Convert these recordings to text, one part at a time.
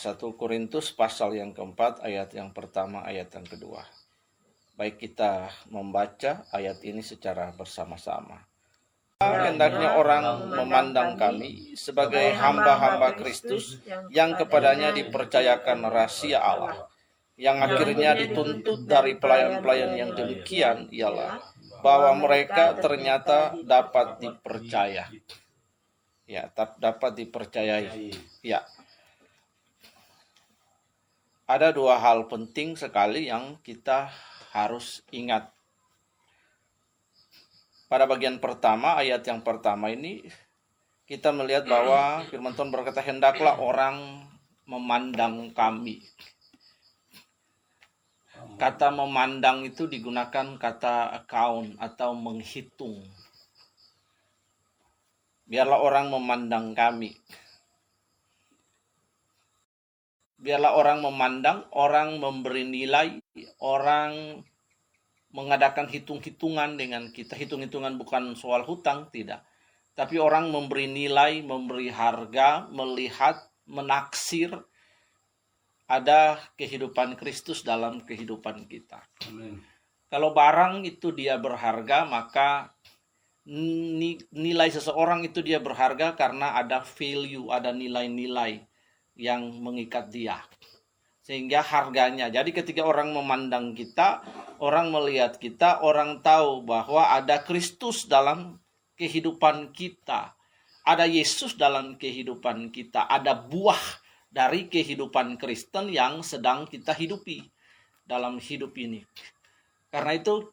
1 Korintus pasal yang keempat ayat yang pertama ayat yang kedua. Baik kita membaca ayat ini secara bersama-sama. Hendaknya orang memandang kami sebagai hamba-hamba Kristus yang kepadanya dipercayakan rahasia Allah. Yang akhirnya dituntut dari pelayan-pelayan yang demikian ialah bahwa mereka ternyata dapat dipercaya. Ya, dapat dipercayai. Ya, ada dua hal penting sekali yang kita harus ingat. Pada bagian pertama, ayat yang pertama ini, kita melihat bahwa firman Tuhan berkata, hendaklah orang memandang kami. Kata memandang itu digunakan kata account atau menghitung. Biarlah orang memandang kami biarlah orang memandang, orang memberi nilai, orang mengadakan hitung-hitungan dengan kita. Hitung-hitungan bukan soal hutang, tidak. Tapi orang memberi nilai, memberi harga, melihat, menaksir ada kehidupan Kristus dalam kehidupan kita. Amen. Kalau barang itu dia berharga, maka nilai seseorang itu dia berharga karena ada value, ada nilai-nilai yang mengikat dia sehingga harganya. Jadi ketika orang memandang kita, orang melihat kita, orang tahu bahwa ada Kristus dalam kehidupan kita. Ada Yesus dalam kehidupan kita, ada buah dari kehidupan Kristen yang sedang kita hidupi dalam hidup ini. Karena itu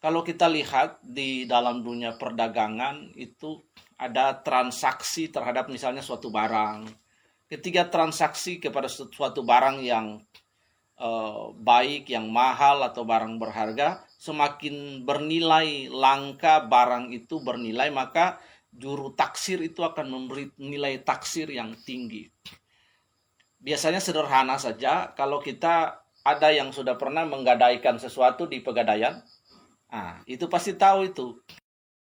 kalau kita lihat di dalam dunia perdagangan itu ada transaksi terhadap misalnya suatu barang, ketika transaksi kepada suatu barang yang uh, baik, yang mahal atau barang berharga, semakin bernilai langka barang itu bernilai, maka juru taksir itu akan memberi nilai taksir yang tinggi. Biasanya sederhana saja, kalau kita ada yang sudah pernah menggadaikan sesuatu di pegadaian, nah, itu pasti tahu itu.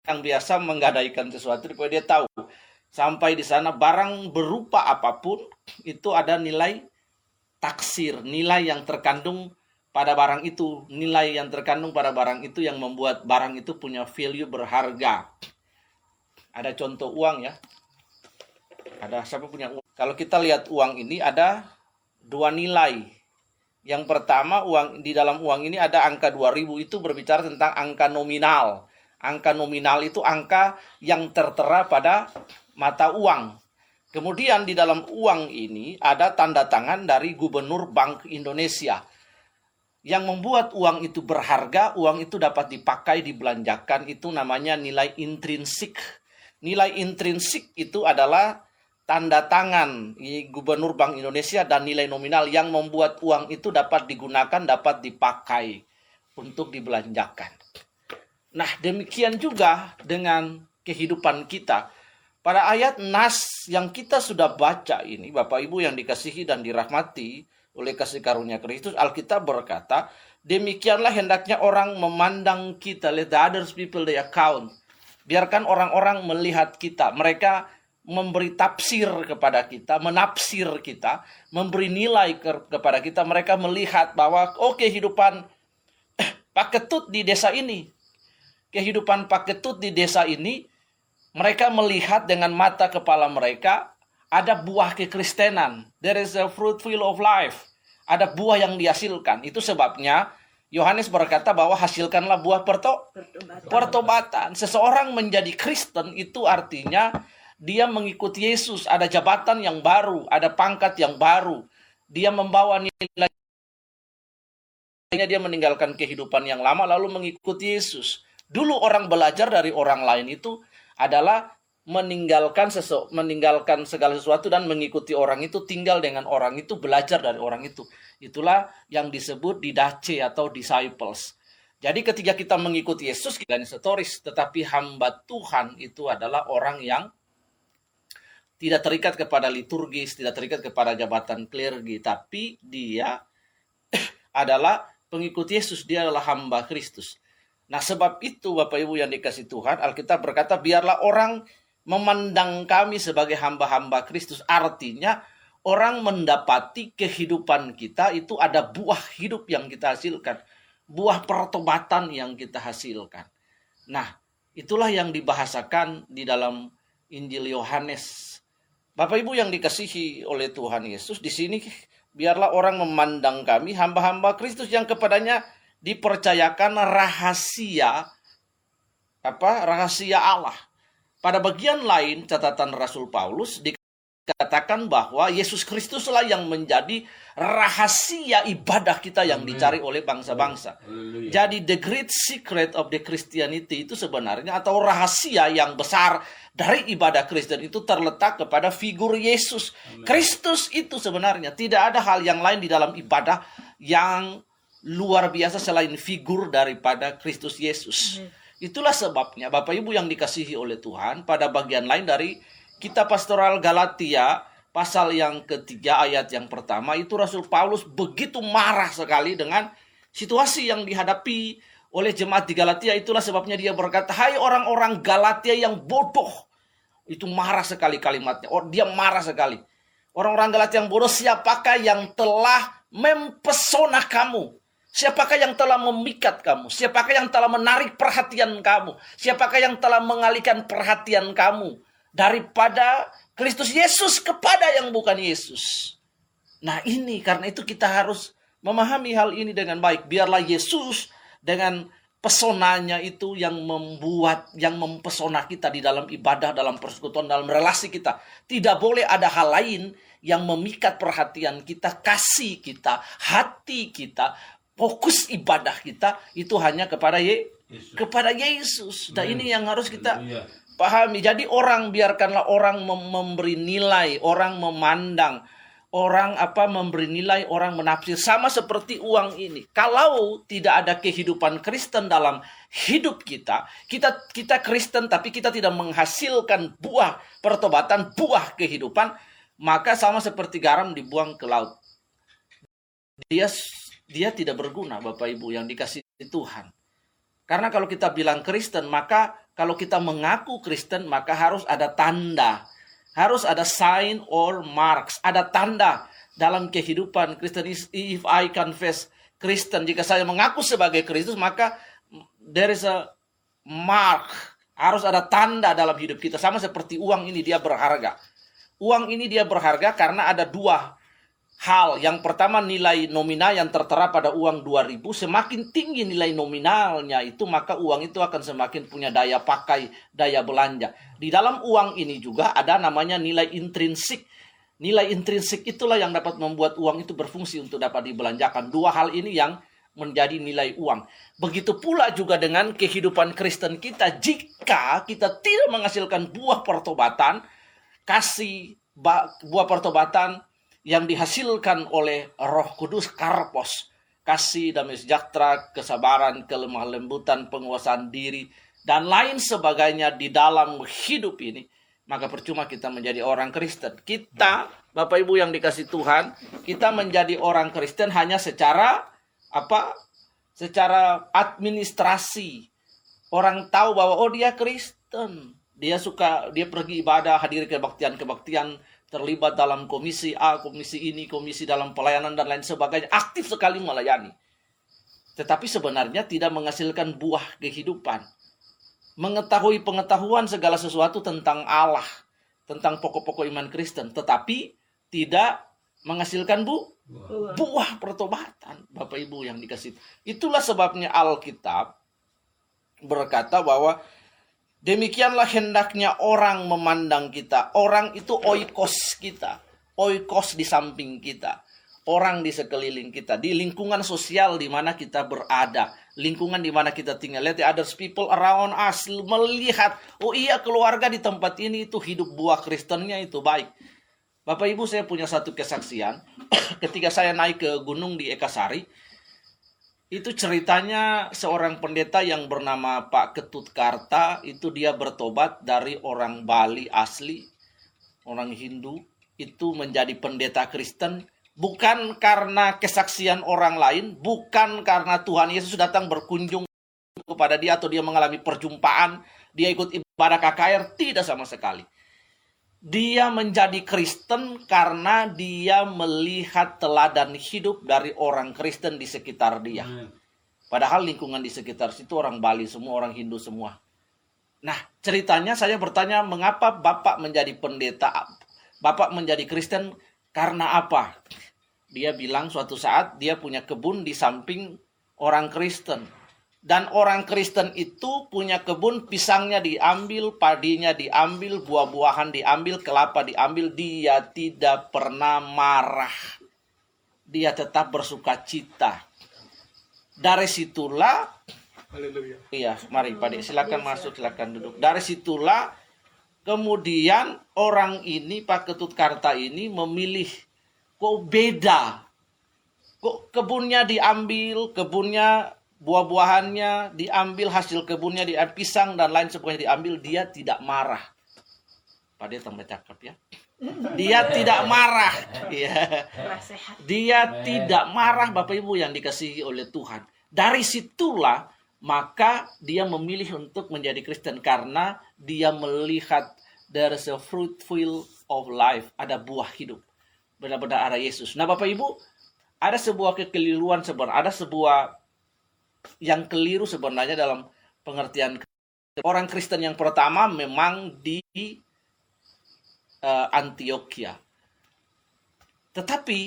Yang biasa menggadaikan sesuatu, dia tahu sampai di sana barang berupa apa pun itu ada nilai taksir, nilai yang terkandung pada barang itu, nilai yang terkandung pada barang itu yang membuat barang itu punya value berharga. Ada contoh uang ya. Ada siapa punya uang? Kalau kita lihat uang ini ada dua nilai. Yang pertama uang di dalam uang ini ada angka 2000 itu berbicara tentang angka nominal. Angka nominal itu angka yang tertera pada mata uang. Kemudian di dalam uang ini ada tanda tangan dari Gubernur Bank Indonesia. Yang membuat uang itu berharga, uang itu dapat dipakai, dibelanjakan, itu namanya nilai intrinsik. Nilai intrinsik itu adalah tanda tangan Gubernur Bank Indonesia dan nilai nominal yang membuat uang itu dapat digunakan, dapat dipakai untuk dibelanjakan. Nah, demikian juga dengan kehidupan kita pada ayat Nas yang kita sudah baca ini, Bapak Ibu yang dikasihi dan dirahmati oleh kasih karunia Kristus, Alkitab berkata, demikianlah hendaknya orang memandang kita, let the others people they account. Biarkan orang-orang melihat kita, mereka memberi tafsir kepada kita, menafsir kita, memberi nilai ke, kepada kita. Mereka melihat bahwa oh kehidupan Pak Ketut di desa ini, kehidupan Pak Ketut di desa ini mereka melihat dengan mata kepala mereka ada buah kekristenan. There is a fruitful of life. Ada buah yang dihasilkan. Itu sebabnya Yohanes berkata bahwa hasilkanlah buah perto pertobatan. pertobatan. Seseorang menjadi Kristen itu artinya dia mengikuti Yesus. Ada jabatan yang baru, ada pangkat yang baru. Dia membawa nilai dia meninggalkan kehidupan yang lama lalu mengikuti Yesus. Dulu orang belajar dari orang lain itu adalah meninggalkan sesu, meninggalkan segala sesuatu dan mengikuti orang itu tinggal dengan orang itu belajar dari orang itu. Itulah yang disebut didace atau disciples. Jadi ketika kita mengikuti Yesus kita setoris tetapi hamba Tuhan itu adalah orang yang tidak terikat kepada liturgis tidak terikat kepada jabatan klergi tapi dia adalah pengikut Yesus dia adalah hamba Kristus Nah sebab itu Bapak Ibu yang dikasih Tuhan, Alkitab berkata biarlah orang memandang kami sebagai hamba-hamba Kristus. Artinya orang mendapati kehidupan kita itu ada buah hidup yang kita hasilkan, buah pertobatan yang kita hasilkan. Nah, itulah yang dibahasakan di dalam Injil Yohanes. Bapak Ibu yang dikasihi oleh Tuhan Yesus, di sini biarlah orang memandang kami hamba-hamba Kristus yang kepadanya dipercayakan rahasia apa? rahasia Allah. Pada bagian lain catatan Rasul Paulus dikatakan bahwa Yesus Kristuslah yang menjadi rahasia ibadah kita yang dicari oleh bangsa-bangsa. Jadi the great secret of the Christianity itu sebenarnya atau rahasia yang besar dari ibadah Kristen itu terletak kepada figur Yesus. Kristus itu sebenarnya tidak ada hal yang lain di dalam ibadah yang luar biasa selain figur daripada Kristus Yesus. Itulah sebabnya Bapak Ibu yang dikasihi oleh Tuhan pada bagian lain dari kitab pastoral Galatia pasal yang ketiga ayat yang pertama itu Rasul Paulus begitu marah sekali dengan situasi yang dihadapi oleh jemaat di Galatia. Itulah sebabnya dia berkata hai orang-orang Galatia yang bodoh. Itu marah sekali kalimatnya. Oh dia marah sekali. Orang-orang Galatia yang bodoh siapakah yang telah mempesona kamu Siapakah yang telah memikat kamu? Siapakah yang telah menarik perhatian kamu? Siapakah yang telah mengalihkan perhatian kamu daripada Kristus Yesus kepada yang bukan Yesus? Nah, ini karena itu kita harus memahami hal ini dengan baik. Biarlah Yesus dengan pesonanya itu yang membuat yang mempesona kita di dalam ibadah, dalam persekutuan, dalam relasi kita. Tidak boleh ada hal lain yang memikat perhatian kita, kasih kita, hati kita, fokus ibadah kita itu hanya kepada Ye, Yesus. kepada Yesus. Dan ini yang harus kita pahami. Jadi orang biarkanlah orang mem memberi nilai, orang memandang, orang apa memberi nilai, orang menafsir sama seperti uang ini. Kalau tidak ada kehidupan Kristen dalam hidup kita, kita kita Kristen tapi kita tidak menghasilkan buah pertobatan, buah kehidupan, maka sama seperti garam dibuang ke laut. Dia dia tidak berguna Bapak Ibu yang dikasih Tuhan. Karena kalau kita bilang Kristen, maka kalau kita mengaku Kristen, maka harus ada tanda. Harus ada sign or marks. Ada tanda dalam kehidupan Kristen. If I confess Kristen, jika saya mengaku sebagai Kristus, maka there is a mark. Harus ada tanda dalam hidup kita. Sama seperti uang ini dia berharga. Uang ini dia berharga karena ada dua hal. Yang pertama nilai nominal yang tertera pada uang 2000 semakin tinggi nilai nominalnya itu maka uang itu akan semakin punya daya pakai, daya belanja. Di dalam uang ini juga ada namanya nilai intrinsik. Nilai intrinsik itulah yang dapat membuat uang itu berfungsi untuk dapat dibelanjakan. Dua hal ini yang menjadi nilai uang. Begitu pula juga dengan kehidupan Kristen kita. Jika kita tidak menghasilkan buah pertobatan, kasih buah pertobatan, yang dihasilkan oleh Roh Kudus karpos, kasih, damai sejahtera, kesabaran, kelemah lembutan, penguasaan diri, dan lain sebagainya di dalam hidup ini, maka percuma kita menjadi orang Kristen. Kita, Bapak Ibu yang dikasih Tuhan, kita menjadi orang Kristen hanya secara apa? Secara administrasi. Orang tahu bahwa oh dia Kristen. Dia suka dia pergi ibadah, hadir kebaktian-kebaktian terlibat dalam komisi A, komisi ini, komisi dalam pelayanan dan lain sebagainya, aktif sekali melayani. Tetapi sebenarnya tidak menghasilkan buah kehidupan. Mengetahui pengetahuan segala sesuatu tentang Allah, tentang pokok-pokok iman Kristen, tetapi tidak menghasilkan bu buah pertobatan, Bapak Ibu yang dikasih. Itulah sebabnya Alkitab berkata bahwa Demikianlah hendaknya orang memandang kita. Orang itu oikos kita. Oikos di samping kita. Orang di sekeliling kita. Di lingkungan sosial di mana kita berada. Lingkungan di mana kita tinggal. Lihat other people around us. Melihat. Oh iya keluarga di tempat ini itu hidup buah Kristennya itu baik. Bapak Ibu saya punya satu kesaksian. Ketika saya naik ke gunung di Ekasari itu ceritanya seorang pendeta yang bernama Pak Ketut Karta itu dia bertobat dari orang Bali asli, orang Hindu, itu menjadi pendeta Kristen bukan karena kesaksian orang lain, bukan karena Tuhan Yesus datang berkunjung kepada dia atau dia mengalami perjumpaan, dia ikut ibadah KKR, tidak sama sekali. Dia menjadi Kristen karena dia melihat teladan hidup dari orang Kristen di sekitar dia. Padahal lingkungan di sekitar situ orang Bali semua, orang Hindu semua. Nah, ceritanya saya bertanya mengapa Bapak menjadi pendeta, Bapak menjadi Kristen karena apa? Dia bilang suatu saat dia punya kebun di samping orang Kristen dan orang Kristen itu punya kebun pisangnya diambil, padinya diambil, buah-buahan diambil, kelapa diambil. Dia tidak pernah marah. Dia tetap bersuka cita. Dari situlah Haleluya. Iya, mari Pak silakan masuk, silakan duduk. Dari situlah kemudian orang ini Pak Ketut Karta ini memilih kok beda. Kok kebunnya diambil, kebunnya buah-buahannya diambil, hasil kebunnya di pisang dan lain sebagainya diambil, dia tidak marah. Pak dia tambah cakep ya. Dia tidak marah. Ya. Dia tidak marah Bapak Ibu yang dikasihi oleh Tuhan. Dari situlah maka dia memilih untuk menjadi Kristen karena dia melihat there is a fruitful of life, ada buah hidup. Benar-benar ada Yesus. Nah, Bapak Ibu, ada sebuah kekeliruan sebenarnya, ada sebuah yang keliru sebenarnya dalam pengertian orang Kristen yang pertama memang di uh, Antioquia. Tetapi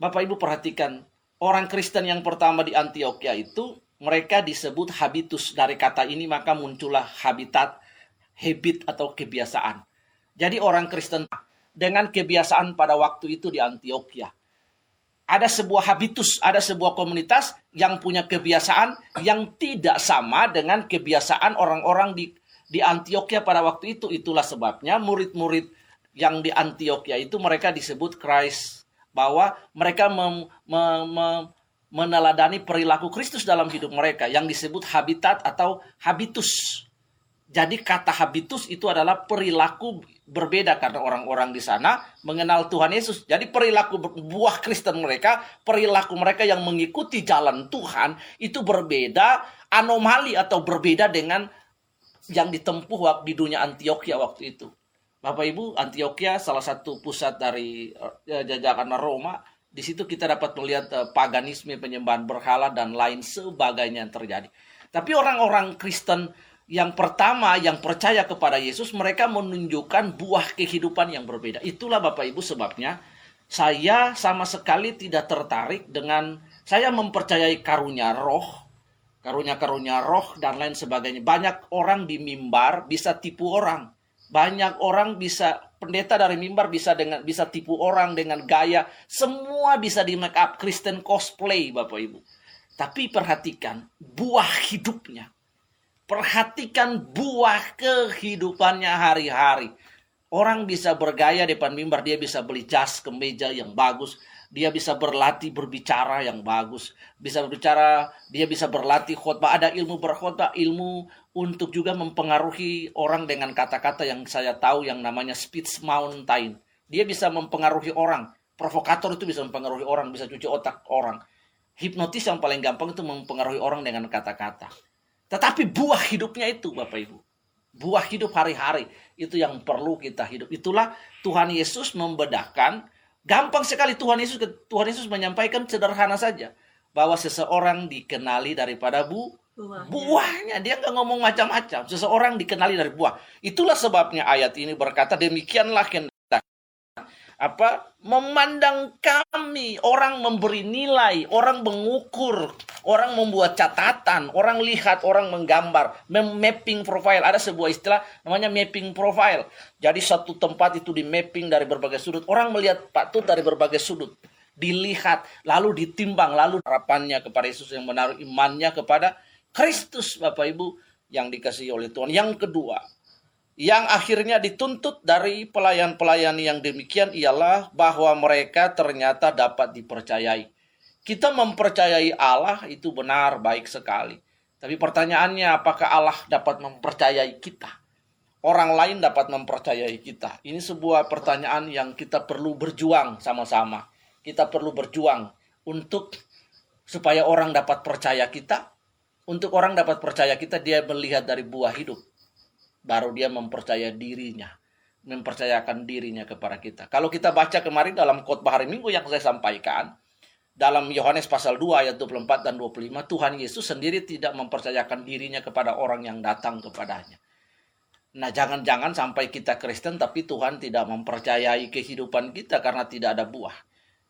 Bapak Ibu perhatikan orang Kristen yang pertama di Antioquia itu mereka disebut habitus dari kata ini maka muncullah habitat, habit atau kebiasaan. Jadi orang Kristen dengan kebiasaan pada waktu itu di Antioquia ada sebuah habitus, ada sebuah komunitas yang punya kebiasaan yang tidak sama dengan kebiasaan orang-orang di di Antioquia pada waktu itu. Itulah sebabnya murid-murid yang di Antioquia itu mereka disebut Christ bahwa mereka mem, mem, mem, meneladani perilaku Kristus dalam hidup mereka yang disebut habitat atau habitus. Jadi kata habitus itu adalah perilaku berbeda karena orang-orang di sana mengenal Tuhan Yesus. Jadi perilaku buah Kristen mereka, perilaku mereka yang mengikuti jalan Tuhan itu berbeda, anomali atau berbeda dengan yang ditempuh di dunia Antioquia waktu itu. Bapak Ibu, Antioquia salah satu pusat dari uh, jajakan Roma. Di situ kita dapat melihat uh, paganisme, penyembahan berhala dan lain sebagainya yang terjadi. Tapi orang-orang Kristen yang pertama yang percaya kepada Yesus mereka menunjukkan buah kehidupan yang berbeda. Itulah Bapak Ibu sebabnya saya sama sekali tidak tertarik dengan saya mempercayai karunia roh, karunia-karunia roh dan lain sebagainya. Banyak orang di mimbar bisa tipu orang. Banyak orang bisa pendeta dari mimbar bisa dengan bisa tipu orang dengan gaya. Semua bisa di make up Kristen cosplay Bapak Ibu. Tapi perhatikan buah hidupnya Perhatikan buah kehidupannya hari-hari. Orang bisa bergaya depan mimbar, dia bisa beli jas kemeja yang bagus, dia bisa berlatih berbicara yang bagus, bisa berbicara, dia bisa berlatih khotbah, ada ilmu berkhotbah, ilmu untuk juga mempengaruhi orang dengan kata-kata yang saya tahu yang namanya speech mountain. Dia bisa mempengaruhi orang. Provokator itu bisa mempengaruhi orang, bisa cuci otak orang. Hipnotis yang paling gampang itu mempengaruhi orang dengan kata-kata. Tetapi buah hidupnya itu Bapak Ibu. Buah hidup hari-hari itu yang perlu kita hidup. Itulah Tuhan Yesus membedakan. Gampang sekali Tuhan Yesus Tuhan Yesus menyampaikan sederhana saja bahwa seseorang dikenali daripada bu buahnya. buahnya. Dia nggak ngomong macam-macam. Seseorang dikenali dari buah. Itulah sebabnya ayat ini berkata demikianlah apa memandang kami orang memberi nilai orang mengukur orang membuat catatan orang lihat orang menggambar mapping profile. Ada sebuah istilah namanya mapping profile. Jadi satu tempat itu di mapping dari berbagai sudut. Orang melihat patut dari berbagai sudut. Dilihat lalu ditimbang lalu harapannya kepada Yesus yang menaruh imannya kepada Kristus Bapak Ibu yang dikasih oleh Tuhan. Yang kedua yang akhirnya dituntut dari pelayan-pelayan yang demikian ialah bahwa mereka ternyata dapat dipercayai. Kita mempercayai Allah itu benar baik sekali. Tapi pertanyaannya apakah Allah dapat mempercayai kita? Orang lain dapat mempercayai kita. Ini sebuah pertanyaan yang kita perlu berjuang sama-sama. Kita perlu berjuang untuk supaya orang dapat percaya kita. Untuk orang dapat percaya kita dia melihat dari buah hidup baru dia mempercaya dirinya. mempercayakan dirinya kepada kita. Kalau kita baca kemarin dalam khotbah hari Minggu yang saya sampaikan, dalam Yohanes pasal 2 ayat 24 dan 25, Tuhan Yesus sendiri tidak mempercayakan dirinya kepada orang yang datang kepadanya. Nah, jangan-jangan sampai kita Kristen tapi Tuhan tidak mempercayai kehidupan kita karena tidak ada buah.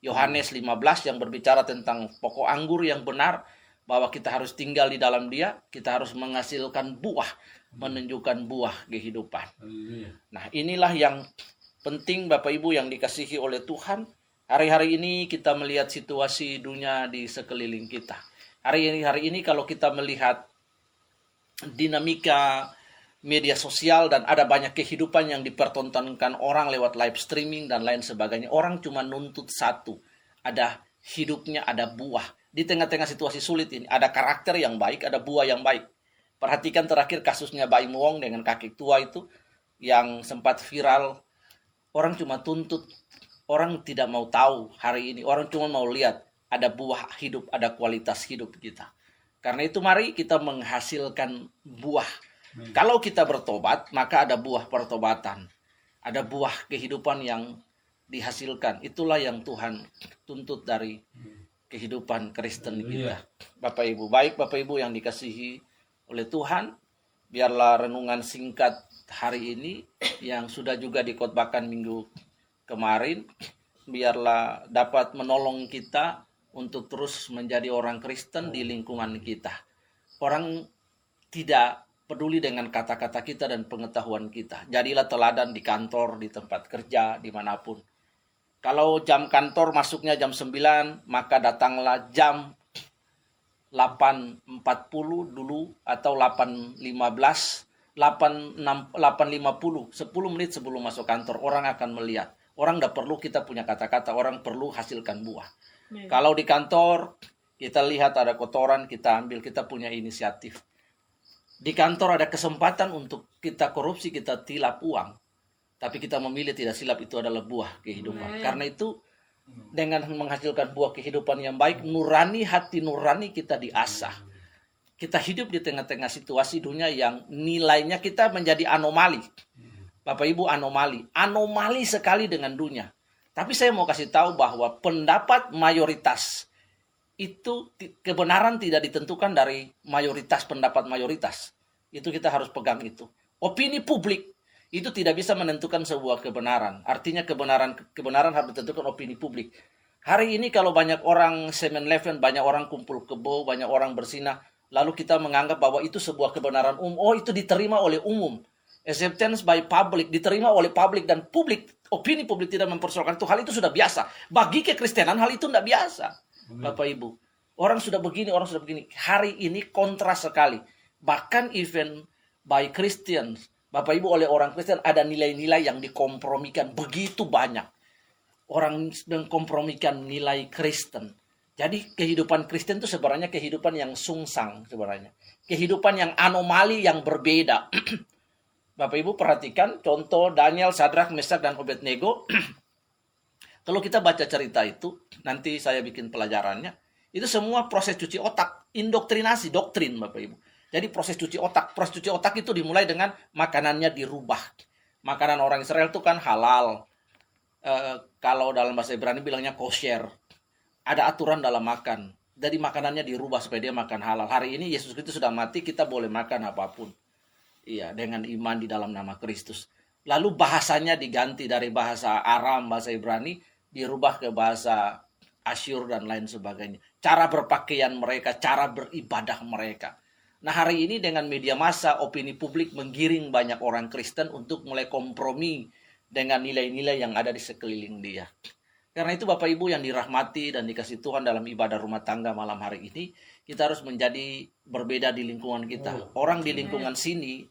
Yohanes 15 yang berbicara tentang pokok anggur yang benar bahwa kita harus tinggal di dalam dia, kita harus menghasilkan buah, menunjukkan buah kehidupan. Nah, inilah yang penting Bapak Ibu yang dikasihi oleh Tuhan Hari-hari ini kita melihat situasi dunia di sekeliling kita. Hari ini hari ini kalau kita melihat dinamika media sosial dan ada banyak kehidupan yang dipertontonkan orang lewat live streaming dan lain sebagainya. Orang cuma nuntut satu, ada hidupnya ada buah. Di tengah-tengah situasi sulit ini ada karakter yang baik, ada buah yang baik. Perhatikan terakhir kasusnya Bayi Muong dengan kaki tua itu yang sempat viral. Orang cuma tuntut Orang tidak mau tahu hari ini. Orang cuma mau lihat ada buah hidup, ada kualitas hidup kita. Karena itu mari kita menghasilkan buah. Hmm. Kalau kita bertobat, maka ada buah pertobatan. Ada buah kehidupan yang dihasilkan. Itulah yang Tuhan tuntut dari kehidupan Kristen kita. Bapak Ibu, baik Bapak Ibu yang dikasihi oleh Tuhan, biarlah renungan singkat hari ini yang sudah juga dikotbahkan minggu kemarin biarlah dapat menolong kita untuk terus menjadi orang Kristen di lingkungan kita. Orang tidak peduli dengan kata-kata kita dan pengetahuan kita. Jadilah teladan di kantor, di tempat kerja, di mana pun. Kalau jam kantor masuknya jam 9, maka datanglah jam 8.40 dulu atau 8.15 8, 8.50 10 menit sebelum masuk kantor orang akan melihat Orang tidak perlu kita punya kata-kata, orang perlu hasilkan buah. Ya. Kalau di kantor kita lihat ada kotoran, kita ambil, kita punya inisiatif. Di kantor ada kesempatan untuk kita korupsi, kita tilap uang. Tapi kita memilih tidak silap itu adalah buah kehidupan. Ya. Karena itu dengan menghasilkan buah kehidupan yang baik, nurani hati nurani kita diasah. Kita hidup di tengah-tengah situasi dunia yang nilainya kita menjadi anomali. Bapak Ibu anomali, anomali sekali dengan dunia. Tapi saya mau kasih tahu bahwa pendapat mayoritas itu kebenaran tidak ditentukan dari mayoritas pendapat mayoritas. Itu kita harus pegang itu. Opini publik itu tidak bisa menentukan sebuah kebenaran. Artinya kebenaran kebenaran harus ditentukan opini publik. Hari ini kalau banyak orang semen leven, banyak orang kumpul kebo, banyak orang bersinah, lalu kita menganggap bahwa itu sebuah kebenaran umum. Oh, itu diterima oleh umum. Acceptance by public diterima oleh publik dan publik opini publik tidak mempersoalkan. Itu hal itu sudah biasa. Bagi kekristenan hal itu tidak biasa bapak ibu. Orang sudah begini orang sudah begini. Hari ini kontras sekali. Bahkan even by Christians bapak ibu oleh orang Kristen ada nilai-nilai yang dikompromikan begitu banyak orang mengkompromikan nilai Kristen jadi kehidupan Kristen itu sebenarnya kehidupan yang sungsang sebenarnya kehidupan yang anomali yang berbeda Bapak Ibu perhatikan contoh Daniel, Sadrak, Mesak, dan Obednego. Kalau kita baca cerita itu, nanti saya bikin pelajarannya. Itu semua proses cuci otak, indoktrinasi, doktrin Bapak Ibu. Jadi proses cuci otak, proses cuci otak itu dimulai dengan makanannya dirubah. Makanan orang Israel itu kan halal. E, kalau dalam bahasa Ibrani bilangnya kosher. Ada aturan dalam makan. Jadi makanannya dirubah supaya dia makan halal. Hari ini Yesus Kristus sudah mati, kita boleh makan apa pun. Iya, dengan iman di dalam nama Kristus. Lalu bahasanya diganti dari bahasa Aram, bahasa Ibrani, dirubah ke bahasa Asyur dan lain sebagainya. Cara berpakaian mereka, cara beribadah mereka. Nah hari ini dengan media massa, opini publik menggiring banyak orang Kristen untuk mulai kompromi dengan nilai-nilai yang ada di sekeliling dia. Karena itu Bapak Ibu yang dirahmati dan dikasih Tuhan dalam ibadah rumah tangga malam hari ini, kita harus menjadi berbeda di lingkungan kita. Oh, orang di lingkungan sini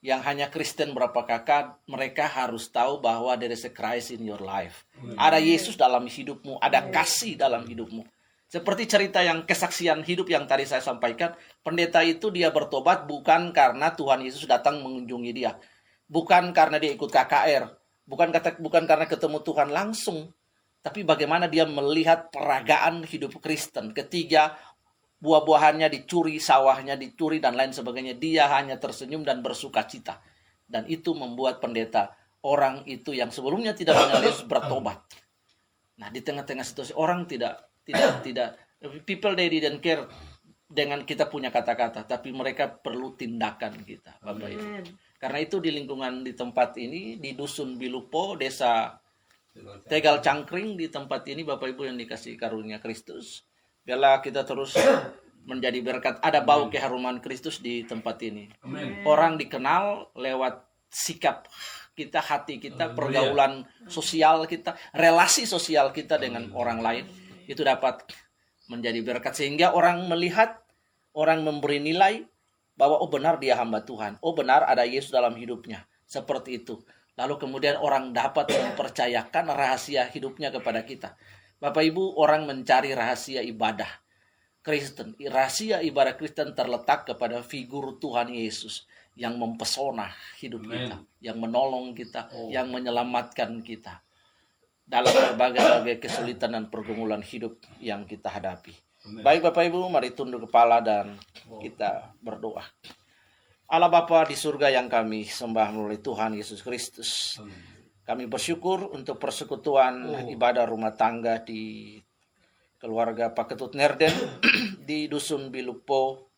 yang hanya Kristen berapa kakak, mereka harus tahu bahwa there is a Christ in your life. Ada Yesus dalam hidupmu, ada kasih dalam hidupmu. Seperti cerita yang kesaksian hidup yang tadi saya sampaikan, pendeta itu dia bertobat bukan karena Tuhan Yesus datang mengunjungi dia. Bukan karena dia ikut KKR, bukan kata bukan karena ketemu Tuhan langsung, tapi bagaimana dia melihat peragaan hidup Kristen. Ketiga, buah-buahannya dicuri, sawahnya dicuri dan lain sebagainya. Dia hanya tersenyum dan bersuka cita. Dan itu membuat pendeta, orang itu yang sebelumnya tidak mengenal Yesus bertobat. Nah, di tengah-tengah situasi orang tidak tidak tidak people they didn't care dengan kita punya kata-kata, tapi mereka perlu tindakan kita, Bapak Ibu. Karena itu di lingkungan di tempat ini di dusun Bilupo, desa Tegal Cangkring di tempat ini Bapak Ibu yang dikasih karunia Kristus. Biarlah kita terus menjadi berkat. Ada bau keharuman Kristus di tempat ini. Orang dikenal lewat sikap kita, hati kita, pergaulan sosial kita, relasi sosial kita dengan orang lain itu dapat menjadi berkat sehingga orang melihat, orang memberi nilai bahwa oh benar dia hamba Tuhan, oh benar ada Yesus dalam hidupnya. Seperti itu. Lalu kemudian orang dapat mempercayakan rahasia hidupnya kepada kita. Bapak Ibu, orang mencari rahasia ibadah Kristen. Rahasia ibadah Kristen terletak kepada figur Tuhan Yesus yang mempesona hidup Amen. kita, yang menolong kita, oh. yang menyelamatkan kita dalam berbagai-bagai kesulitan dan pergumulan hidup yang kita hadapi. Amen. Baik Bapak Ibu, mari tunduk kepala dan kita berdoa. Allah Bapa di surga yang kami sembah melalui Tuhan Yesus Kristus. Kami bersyukur untuk persekutuan oh. ibadah rumah tangga di keluarga Pak Ketut Nerden di Dusun Bilupo,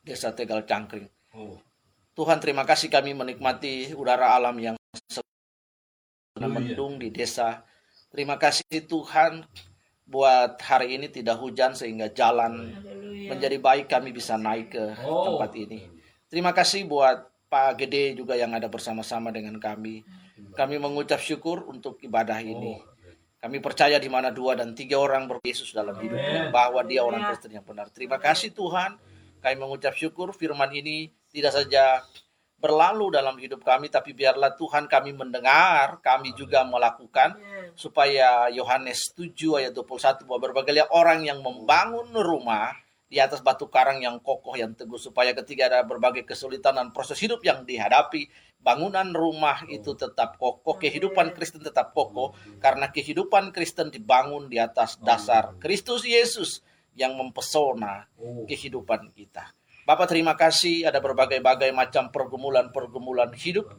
Desa Tegal Cangkring. Oh. Tuhan terima kasih kami menikmati udara alam yang mendung di desa. Terima kasih Tuhan buat hari ini tidak hujan sehingga jalan menjadi baik kami bisa naik ke oh. tempat ini. Terima kasih buat Pak Gede juga yang ada bersama-sama dengan kami. Kami mengucap syukur untuk ibadah ini. Kami percaya di mana dua dan tiga orang beryesus dalam hidupnya bahwa dia orang Kristen yang benar. Terima kasih Tuhan. Kami mengucap syukur firman ini tidak saja berlalu dalam hidup kami tapi biarlah Tuhan kami mendengar, kami juga melakukan supaya Yohanes 7 ayat 21 bahwa berbagai orang yang membangun rumah di atas batu karang yang kokoh yang teguh supaya ketika ada berbagai kesulitan dan proses hidup yang dihadapi bangunan rumah itu tetap kokoh kehidupan Kristen tetap kokoh karena kehidupan Kristen dibangun di atas dasar Kristus Yesus yang mempesona kehidupan kita Bapak terima kasih ada berbagai-bagai macam pergumulan-pergumulan hidup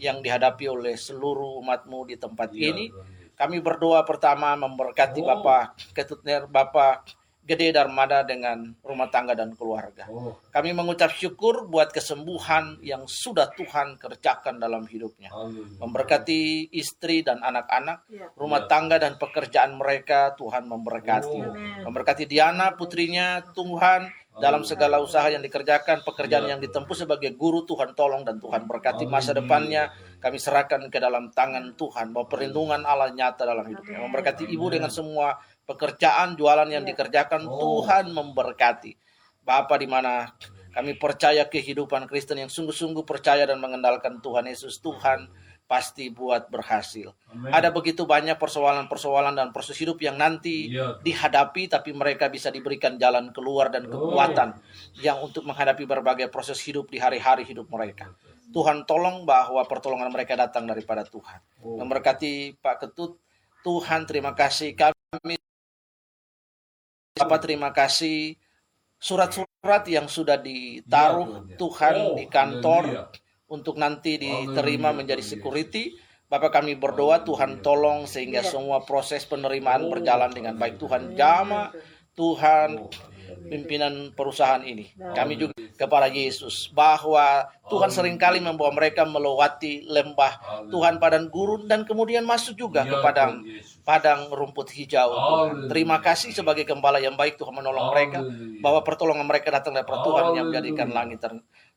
yang dihadapi oleh seluruh umatmu di tempat iya, ini kami berdoa pertama memberkati Bapak Ketutner Bapak Gede Darmada dengan rumah tangga dan keluarga. Oh. Kami mengucap syukur buat kesembuhan yang sudah Tuhan kerjakan dalam hidupnya. Memberkati istri dan anak-anak, ya. rumah tangga dan pekerjaan mereka Tuhan memberkati. Oh. Memberkati Diana putrinya Tuhan dalam segala usaha yang dikerjakan, pekerjaan ya. yang ditempuh sebagai guru Tuhan tolong dan Tuhan berkati masa depannya. Kami serahkan ke dalam tangan Tuhan bahwa perlindungan Allah nyata dalam hidupnya. Memberkati ibu dengan semua pekerjaan jualan yang iya. dikerjakan oh. Tuhan memberkati. Bapak di mana kami percaya kehidupan Kristen yang sungguh-sungguh percaya dan mengendalikan Tuhan Yesus Tuhan pasti buat berhasil. Amen. Ada begitu banyak persoalan-persoalan dan proses hidup yang nanti ya. dihadapi tapi mereka bisa diberikan jalan keluar dan oh. kekuatan oh. yang untuk menghadapi berbagai proses hidup di hari-hari hidup mereka. Tuhan tolong bahwa pertolongan mereka datang daripada Tuhan. Oh. Memberkati Pak Ketut, Tuhan terima kasih kami Bapak terima kasih surat-surat yang sudah ditaruh ya, Tuhan oh, di kantor ya. Untuk nanti diterima menjadi security. Bapak kami berdoa Tuhan tolong sehingga ya. semua proses penerimaan berjalan dengan baik. Tuhan jama, Tuhan pimpinan perusahaan ini. Kami juga kepada Yesus bahwa Tuhan sering kali membawa mereka melewati lembah. Tuhan padang gurun dan kemudian masuk juga ke padang padang rumput hijau. Terima kasih sebagai gembala yang baik Tuhan menolong mereka. Bahwa pertolongan mereka datang dari Tuhan yang menjadikan langit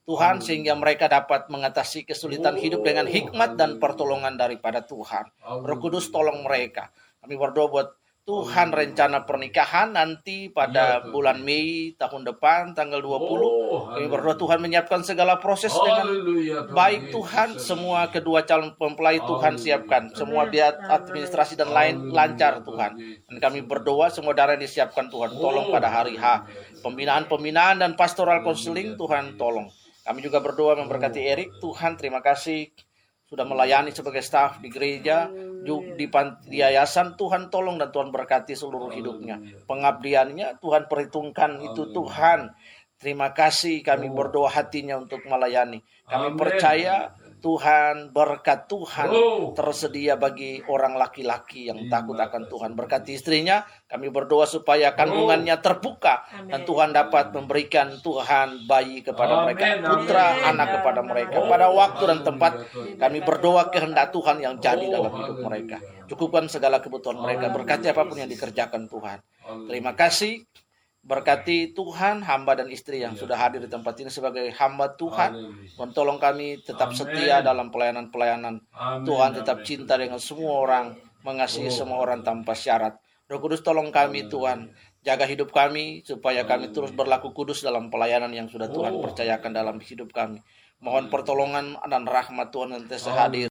Tuhan sehingga mereka dapat mengatasi kesulitan hidup dengan hikmat dan pertolongan daripada Tuhan. Roh Kudus tolong mereka. Kami berdoa buat Tuhan rencana pernikahan nanti pada ya, bulan Mei tahun depan tanggal 20. Oh, Kami berdoa Tuhan menyiapkan segala proses dengan baik Tuhan. Semua kedua calon mempelai Tuhan siapkan. Semua biaya administrasi dan lain lancar Tuhan. Dan kami berdoa semua darah disiapkan Tuhan. Tolong pada hari H. Pembinaan-pembinaan dan pastoral konseling Tuhan tolong. Kami juga berdoa memberkati Erik. Tuhan terima kasih sudah melayani sebagai staf di gereja, di, di yayasan Tuhan tolong dan Tuhan berkati seluruh hidupnya. Pengabdiannya Tuhan perhitungkan itu Tuhan. Terima kasih kami oh. berdoa hatinya untuk melayani. Kami percaya Tuhan berkat Tuhan Oh. tersedia bagi orang laki-laki yang takut akan Tuhan. Berkati istrinya, kami berdoa supaya kandungannya terbuka dan Tuhan dapat memberikan Tuhan bayi kepada mereka, putra, anak kepada mereka. Oh, Pada waktu dan tempat kami berdoa kehendak Tuhan yang jadi Oh, dalam hidup mereka. Cukupkan segala kebutuhan mereka, berkati apa pun yang dikerjakan Tuhan. Terima kasih. Berkati Tuhan, hamba dan istri yang Iya. sudah hadir di tempat ini sebagai hamba Tuhan. Haleluya. Menolong kami tetap Amin. setia dalam pelayanan-pelayanan. Tuhan tetap amin. cinta dengan semua orang, mengasihi Oh. semua orang tanpa syarat. Roh Kudus tolong kami Tuhan, jaga hidup kami supaya kami terus berlaku kudus dalam pelayanan yang sudah Tuhan Oh. percayakan dalam hidup kami. Mohon pertolongan dan rahmat Tuhan yang Amin. hadir